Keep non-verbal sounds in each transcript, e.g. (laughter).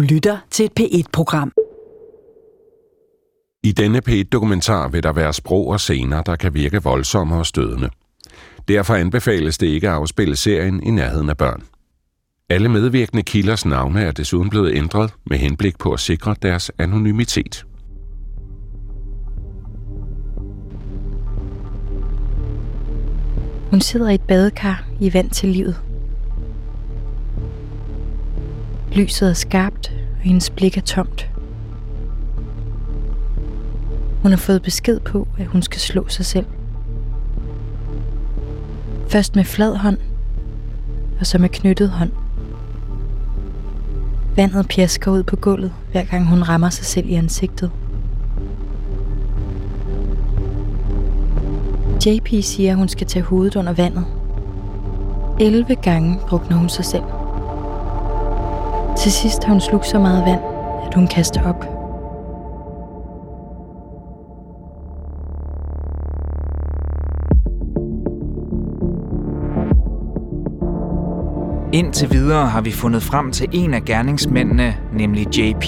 Du lytter til et P1-program. I denne P1-dokumentar vil der være sprog og scener, der kan virke voldsomme og stødende. Derfor anbefales det ikke at afspille serien i nærheden af børn. Alle medvirkende kilders navne er desuden blevet ændret med henblik på at sikre deres anonymitet. Hun sidder i et badekar i vand til livet. Lyset er skarpt, og hendes blik er tomt. Hun har fået besked på, at hun skal slå sig selv. Først med flad hånd, og så med knyttet hånd. Vandet pjasker ud på gulvet, hver gang hun rammer sig selv i ansigtet. JP siger, at hun skal tage hovedet under vandet. 11 gange drukner hun sig selv. Til sidst har hun slugt så meget vand, at hun kaster op. Indtil videre har vi fundet frem til en af gerningsmændene, nemlig JP.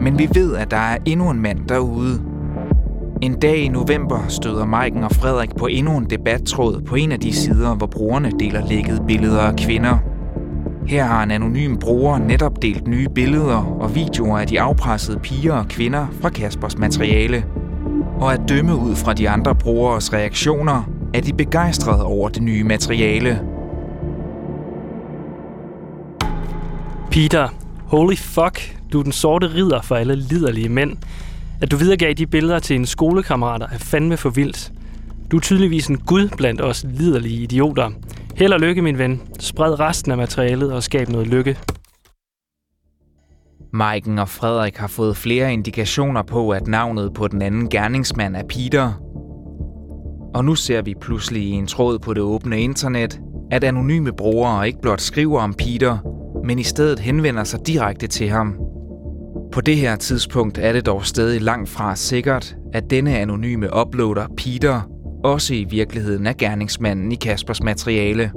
Men vi ved, at der er endnu en mand derude. En dag i november støder Maiken og Frederik på endnu en debattråd på en af de sider, hvor brugerne deler lækkede billeder af kvinder. Her har en anonym bruger netop delt nye billeder og videoer af de afpressede piger og kvinder fra Kaspers materiale. Og at dømme ud fra de andre brugeres reaktioner, er de begejstrede over det nye materiale. Peter, holy fuck, du er den sorte ridder for alle liderlige mænd. At du videregav de billeder til en skolekammerater er fandme for vildt. Du er tydeligvis en gud blandt os liderlige idioter. Held og lykke, min ven. Spred resten af materialet og skab noget lykke. Maiken og Frederik har fået flere indikationer på, at navnet på den anden gerningsmand er Peter. Og nu ser vi pludselig i en tråd på det åbne internet, at anonyme brugere ikke blot skriver om Peter, men i stedet henvender sig direkte til ham. På det her tidspunkt er det dog stadig langt fra sikkert, at denne anonyme uploader Peter også i virkeligheden er gerningsmanden i Kaspers materiale.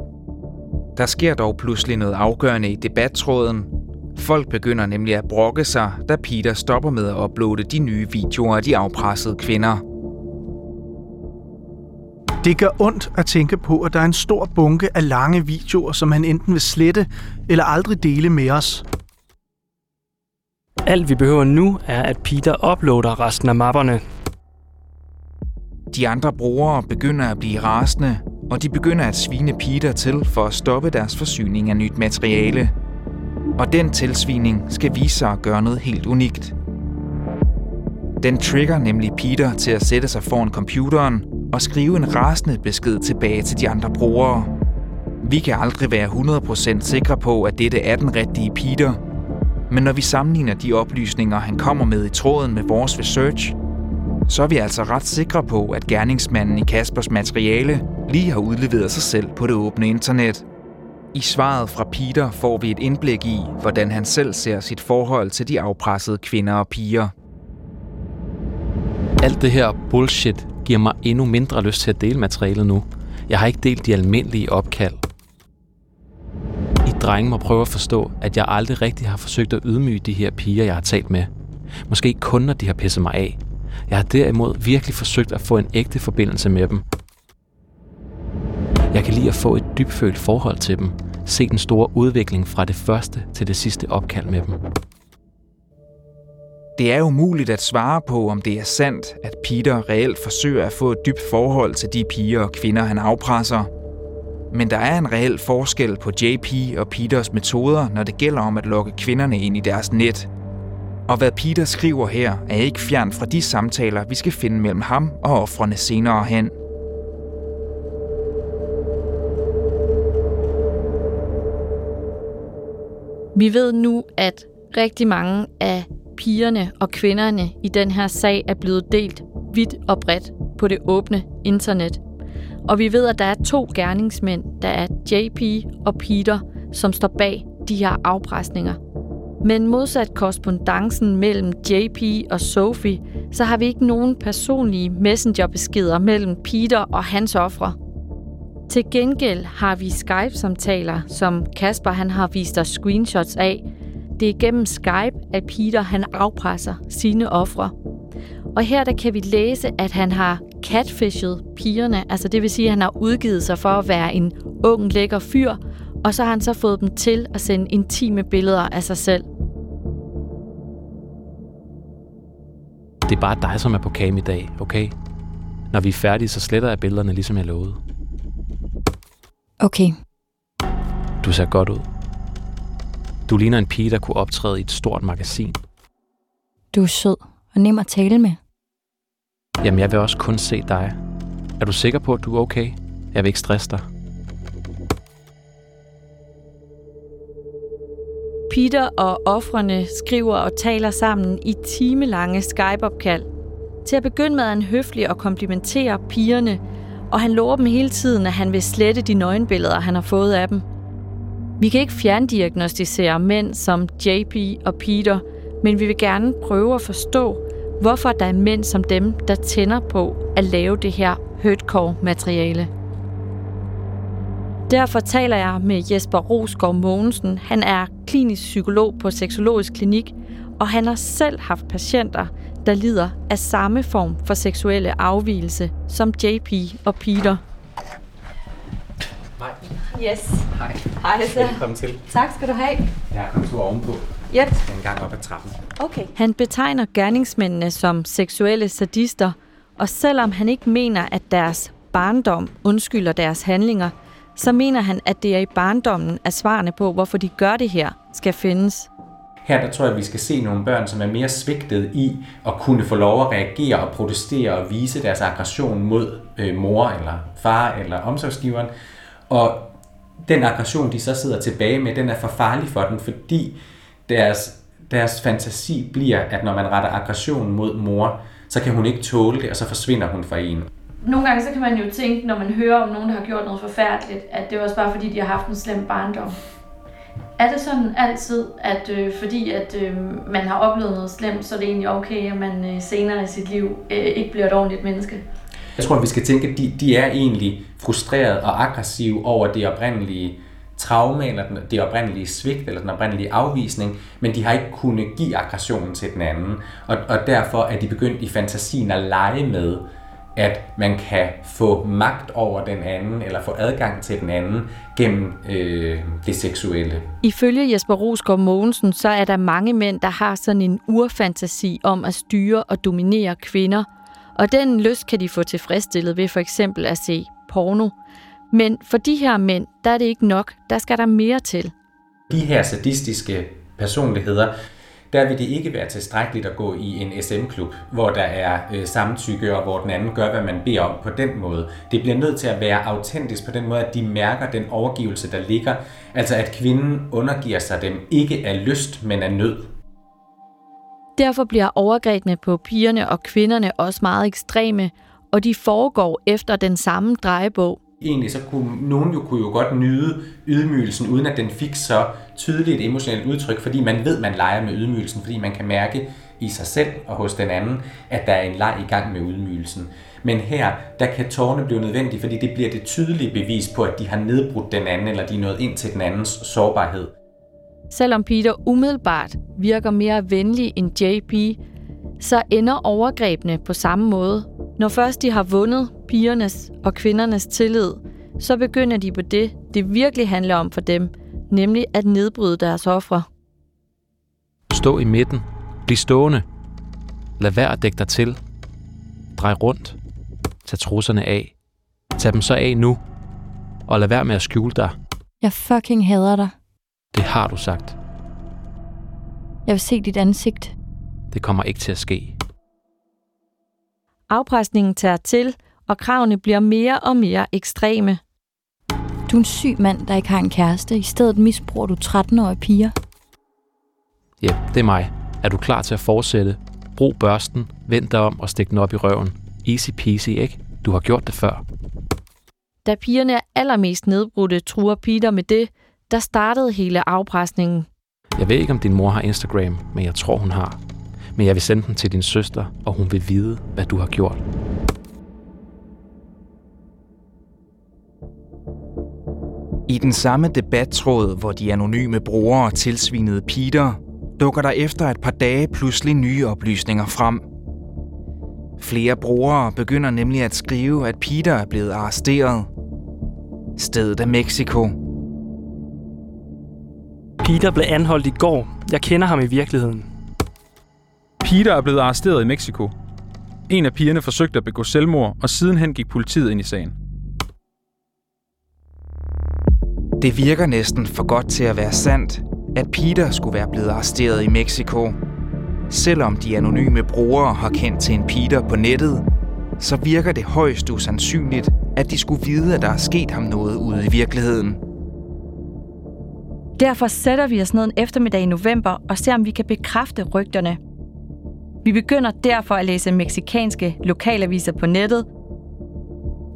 Der sker dog pludselig noget afgørende i debattråden. Folk begynder nemlig at brokke sig, da Peter stopper med at uploade de nye videoer af de afpressede kvinder. Det gør ondt at tænke på, at der er en stor bunke af lange videoer, som han enten vil slette eller aldrig dele med os. Alt vi behøver nu er, at Peter uploader resten af mapperne. De andre brugere begynder at blive rasende, og de begynder at svine Peter til for at stoppe deres forsyning af nyt materiale. Og den tilsvining skal vise sig at gøre noget helt unikt. Den trigger nemlig Peter til at sætte sig foran computeren og skrive en rasende besked tilbage til de andre brugere. Vi kan aldrig være 100% sikre på, at dette er den rigtige Peter, men når vi sammenligner de oplysninger, han kommer med i tråden med vores research, så er vi altså ret sikre på, at gerningsmanden i Kaspers materiale lige har udleveret sig selv på det åbne internet. I svaret fra Peter får vi et indblik i, hvordan han selv ser sit forhold til de afpressede kvinder og piger. Alt det her bullshit giver mig endnu mindre lyst til at dele materialet nu. Jeg har ikke delt de almindelige opkald. I drenge må prøve at forstå, at jeg aldrig rigtig har forsøgt at ydmyge de her piger, jeg har talt med. Måske kun, når de har pisset mig af. Jeg har derimod virkelig forsøgt at få en ægte forbindelse med dem. Jeg kan lide at få et dybfølt forhold til dem. Se den store udvikling fra det første til det sidste opkald med dem. Det er umuligt at svare på, om det er sandt, at Peter reelt forsøger at få et dybt forhold til de piger og kvinder, han afpresser. Men der er en reel forskel på JP og Peters metoder, når det gælder om at lokke kvinderne ind i deres net. Og hvad Peter skriver her, er ikke fjern fra de samtaler, vi skal finde mellem ham og offrene senere hen. Vi ved nu, at rigtig mange af pigerne og kvinderne i den her sag er blevet delt vidt og bredt på det åbne internet. Og vi ved, at der er to gerningsmænd, der er JP og Peter, som står bag de her afpresninger. Men modsat korrespondancen mellem JP og Sophie, så har vi ikke nogen personlige messengerbeskeder mellem Peter og hans ofre. Til gengæld har vi Skype-samtaler, som Kasper han har vist os screenshots af, det er gennem Skype, at Peter han afpresser sine ofre. Og her der kan vi læse, at han har catfished pigerne, altså det vil sige, at han har udgivet sig for at være en ung, lækker fyr, og så har han så fået dem til at sende intime billeder af sig selv. Det er bare dig, som er på cam i dag, okay? Når vi er færdige, så sletter jeg billederne, ligesom jeg lovede. Okay, Du ser godt ud. Du ligner en pige, der kunne optræde i et stort magasin. du er sød og nem at tale med. Jamen, jeg vil også kun se dig. Er du sikker på, at du er okay? Jeg vil ikke stresse dig. Peter og offrene skriver og taler sammen i timelange Skype-opkald. Til at begynde med er han høflig og komplimenterer pigerne, og han lover dem hele tiden, at han vil slette de nøgenbilleder, han har fået af dem. Vi kan ikke fjerndiagnostisere mænd som JP og Peter, men vi vil gerne prøve at forstå, hvorfor der er mænd som dem, der tænder på at lave det her hurtcore-materiale. Derfor taler jeg med Jesper Rosgaard Mogensen. Han er klinisk psykolog på Seksologisk Klinik, og han har selv haft patienter, der lider af samme form for seksuelle afvielse som JP og Peter. Hej. Yes. Hej. Hej så. Velkommen til. Tak skal du have. Jeg er kommet ovenpå. Yep. En gang op ad trappen. Okay. Han betegner gerningsmændene som seksuelle sadister, og selvom han ikke mener, at deres barndom undskylder deres handlinger, så mener han, at det er i barndommen, at svarene på, hvorfor de gør det her, skal findes. Her der tror jeg, at vi skal se nogle børn, som er mere svigtet i at kunne få lov at reagere og protestere og vise deres aggression mod øh, mor eller far eller omsorgsgiveren. Og den aggression, de så sidder tilbage med, den er for farlig for dem, fordi deres, deres fantasi bliver, at når man retter aggression mod mor, så kan hun ikke tåle det, og så forsvinder hun fra en. Nogle gange så kan man jo tænke, når man hører om nogen, der har gjort noget forfærdeligt, at det er også bare fordi, de har haft en slem barndom. Er det sådan altid, at øh, fordi at øh, man har oplevet noget slemt, så er det egentlig okay, at man øh, senere i sit liv øh, ikke bliver et ordentligt menneske? Jeg tror, at vi skal tænke, at de, de er egentlig frustrerede og aggressive over det oprindelige traume, eller den, det oprindelige svigt, eller den oprindelige afvisning, men de har ikke kunnet give aggressionen til den anden. Og, og derfor er de begyndt i fantasien at lege med, at man kan få magt over den anden, eller få adgang til den anden gennem øh, det seksuelle. Ifølge Jesper Rosgaard Mogensen, så er der mange mænd, der har sådan en urfantasi om at styre og dominere kvinder. Og den lyst kan de få tilfredsstillet ved for eksempel at se porno. Men for de her mænd, der er det ikke nok. Der skal der mere til. De her sadistiske personligheder, der vil det ikke være tilstrækkeligt at gå i en SM-klub, hvor der er øh, samtykke, og hvor den anden gør, hvad man beder om på den måde. Det bliver nødt til at være autentisk på den måde, at de mærker den overgivelse, der ligger. Altså at kvinden undergiver sig dem ikke af lyst, men af nød. Derfor bliver overgrebene på pigerne og kvinderne også meget ekstreme, og de foregår efter den samme drejebog. Egentlig så kunne nogen jo, kunne jo godt nyde ydmygelsen, uden at den fik så tydeligt et emotionelt udtryk, fordi man ved, man leger med ydmygelsen, fordi man kan mærke i sig selv og hos den anden, at der er en leg i gang med ydmygelsen. Men her, der kan tårne blive nødvendige, fordi det bliver det tydelige bevis på, at de har nedbrudt den anden, eller de er nået ind til den andens sårbarhed. Selvom Peter umiddelbart virker mere venlig end JP, så ender overgrebene på samme måde. Når først de har vundet pigernes og kvindernes tillid, så begynder de på det, det virkelig handler om for dem, nemlig at nedbryde deres ofre. Stå i midten. Bliv stående. Lad være at dække dig til. Drej rundt. Tag trusserne af. Tag dem så af nu. Og lad være med at skjule dig. Jeg fucking hader dig. Det har du sagt. Jeg vil se dit ansigt. Det kommer ikke til at ske. Afpresningen tager til, og kravene bliver mere og mere ekstreme. Du er en syg mand, der ikke har en kæreste. I stedet misbruger du 13-årige piger. Ja, det er mig. Er du klar til at fortsætte? Brug børsten, vend dig om og stik den op i røven. Easy peasy, ikke? Du har gjort det før. Da pigerne er allermest nedbrudte, truer Peter med det, der startede hele afpresningen. Jeg ved ikke, om din mor har Instagram, men jeg tror, hun har. Men jeg vil sende den til din søster, og hun vil vide, hvad du har gjort. I den samme debattråd, hvor de anonyme brugere tilsvinede Peter, dukker der efter et par dage pludselig nye oplysninger frem. Flere brugere begynder nemlig at skrive, at Peter er blevet arresteret. Stedet er Mexico. Peter blev anholdt i går. Jeg kender ham i virkeligheden. Peter er blevet arresteret i Mexico. En af pigerne forsøgte at begå selvmord, og sidenhen gik politiet ind i sagen. Det virker næsten for godt til at være sandt, at Peter skulle være blevet arresteret i Mexico. Selvom de anonyme brugere har kendt til en Peter på nettet, så virker det højst usandsynligt, at de skulle vide, at der er sket ham noget ude i virkeligheden. Derfor sætter vi os ned en eftermiddag i november og ser, om vi kan bekræfte rygterne. Vi begynder derfor at læse meksikanske lokalaviser på nettet,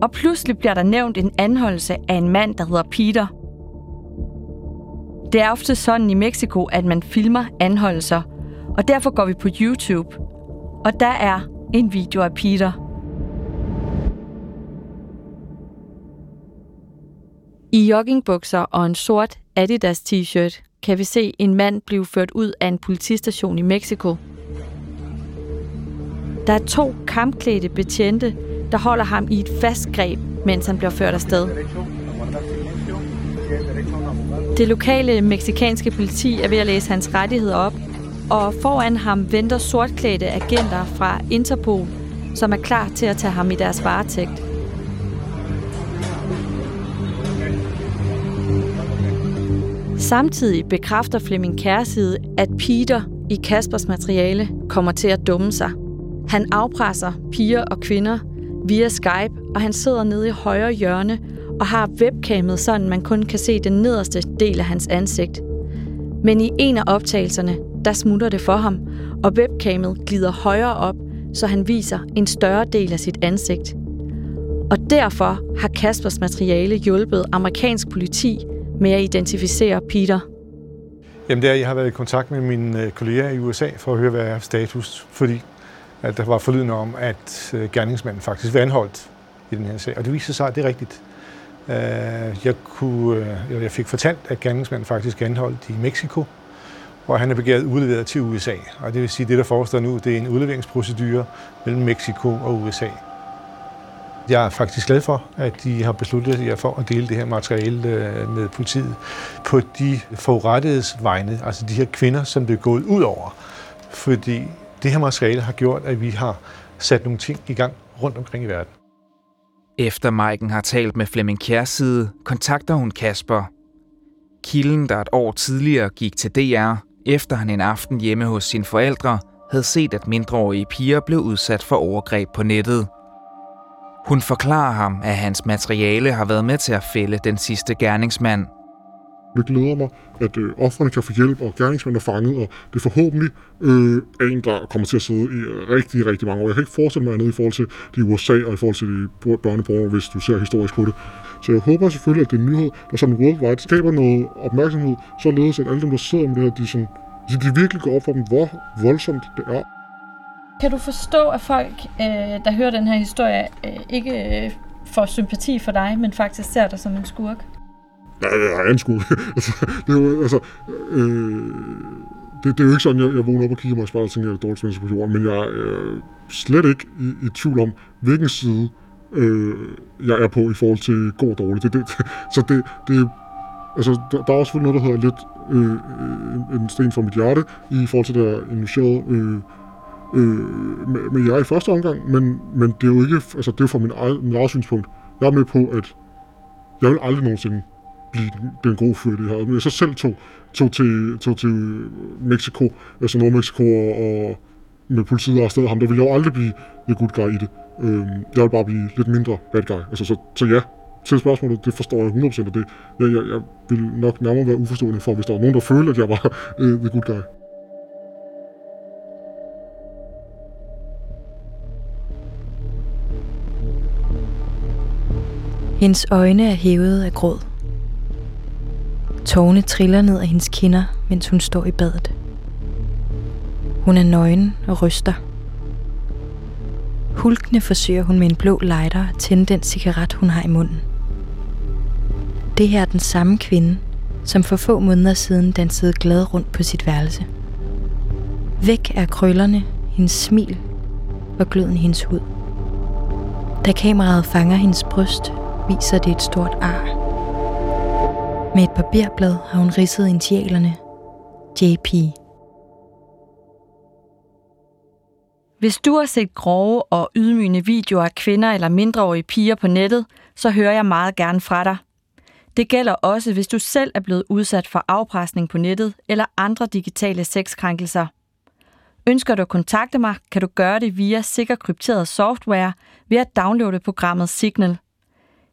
og pludselig bliver der nævnt en anholdelse af en mand, der hedder Peter. Det er ofte sådan i Mexico, at man filmer anholdelser, og derfor går vi på YouTube. Og der er en video af Peter. I joggingbukser og en sort Adidas t-shirt kan vi se en mand blive ført ud af en politistation i Mexico. Der er to kampklædte betjente, der holder ham i et fast greb, mens han bliver ført afsted. Det lokale meksikanske politi er ved at læse hans rettigheder op, og foran ham venter sortklædte agenter fra Interpol, som er klar til at tage ham i deres varetægt. Samtidig bekræfter Flemming Kærside, at Peter i Kaspers materiale kommer til at dumme sig. Han afpresser piger og kvinder via Skype, og han sidder nede i højre hjørne og har webcamet, sådan man kun kan se den nederste del af hans ansigt. Men i en af optagelserne, der smutter det for ham, og webcamet glider højere op, så han viser en større del af sit ansigt. Og derfor har Kaspers materiale hjulpet amerikansk politi med at identificere Peter. Jamen det er, jeg har været i kontakt med mine øh, kolleger i USA for at høre, hvad er status, fordi at der var forlydende om, at øh, gerningsmanden faktisk var anholdt i den her sag. Og det viser sig, at det er rigtigt. Øh, jeg, kunne, øh, jeg fik fortalt, at gerningsmanden faktisk er anholdt i Mexico, og han er begæret udleveret til USA. Og det vil sige, at det, der forestår nu, det er en udleveringsprocedure mellem Mexico og USA. Jeg er faktisk glad for, at de har besluttet jer for at dele det her materiale med politiet på de forurettedes vegne, altså de her kvinder, som det er gået ud over. Fordi det her materiale har gjort, at vi har sat nogle ting i gang rundt omkring i verden. Efter Maiken har talt med Flemming Kjærside, kontakter hun Kasper. Kilden, der et år tidligere gik til DR, efter han en aften hjemme hos sine forældre, havde set, at mindreårige piger blev udsat for overgreb på nettet. Hun forklarer ham, at hans materiale har været med til at fælde den sidste gerningsmand. Det glæder mig, at øh, offerne kan få hjælp, og gerningsmænd er fanget, og det forhåbentlig øh, en, der kommer til at sidde i øh, rigtig, rigtig mange år. Jeg kan ikke forestille mig andet i forhold til de USA og i forhold til de børneborgere, hvis du ser historisk på det. Så jeg håber selvfølgelig, at det er en nyhed, der som worldwide skaber noget opmærksomhed, således at alle dem, der sidder med det her, de, sådan, de virkelig går op for dem, hvor voldsomt det er. Kan du forstå, at folk, øh, der hører den her historie, øh, ikke øh, får sympati for dig, men faktisk ser dig som en skurk? Nej, jeg er en altså, det er jo, altså, øh, det, det, er jo ikke sådan, jeg, jeg vågner op og kigger mig i spejlet og tænker, at jeg er dårligt på jorden, men jeg er slet ikke i, i tvivl om, hvilken side øh, jeg er på i forhold til god og dårligt. Det, det, (laughs) så det, det, altså, der, der er også noget, der hedder lidt øh, en sten fra mit hjerte i forhold til det der initiale øh, øh, med, med jer i første omgang, men, men det er jo ikke, altså det er fra min eget, min eget synspunkt. Jeg er med på, at jeg vil aldrig nogensinde blive den gode fyr, det havde. Men jeg så selv tog, tog, til, tog til Mexico, altså Nordmexico, og, og med politiet og afsted ham, der ville jeg jo aldrig blive the good guy i det. Øh, jeg ville bare blive lidt mindre bad guy. Altså, så, så ja, til spørgsmålet, det forstår jeg 100%, og det, jeg, jeg, jeg vil nok nærmere være uforstående for, hvis der var nogen, der følte, at jeg var øh, the good guy. Hendes øjne er hævet af gråd. Tårne triller ned af hendes kinder, mens hun står i badet. Hun er nøgen og ryster. Hulkende forsøger hun med en blå lighter at tænde den cigaret, hun har i munden. Det her er den samme kvinde, som for få måneder siden dansede glad rundt på sit værelse. Væk er krøllerne, hendes smil og gløden i hendes hud. Da kameraet fanger hendes bryst, viser det et stort ar. Med et papirblad har hun ridset initialerne JP. Hvis du har set grove og ydmygende videoer af kvinder eller mindreårige piger på nettet, så hører jeg meget gerne fra dig. Det gælder også, hvis du selv er blevet udsat for afpresning på nettet eller andre digitale sexkrænkelser. Ønsker du at kontakte mig, kan du gøre det via sikker krypteret software ved at downloade programmet Signal.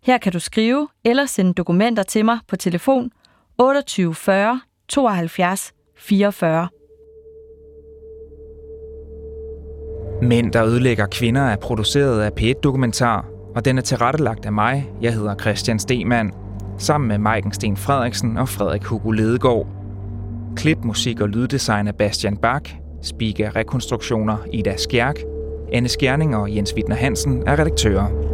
Her kan du skrive eller sende dokumenter til mig på telefon 28 40 72 44. Mænd, der ødelægger kvinder, er produceret af P1 Dokumentar, og den er tilrettelagt af mig. Jeg hedder Christian Stemann, sammen med Maiken Sten Frederiksen og Frederik Hugo Ledegaard. Klip, musik og lyddesign af Bastian Bak, speaker rekonstruktioner Ida Skjærk, Anne Skjerning og Jens Wittner Hansen er redaktører.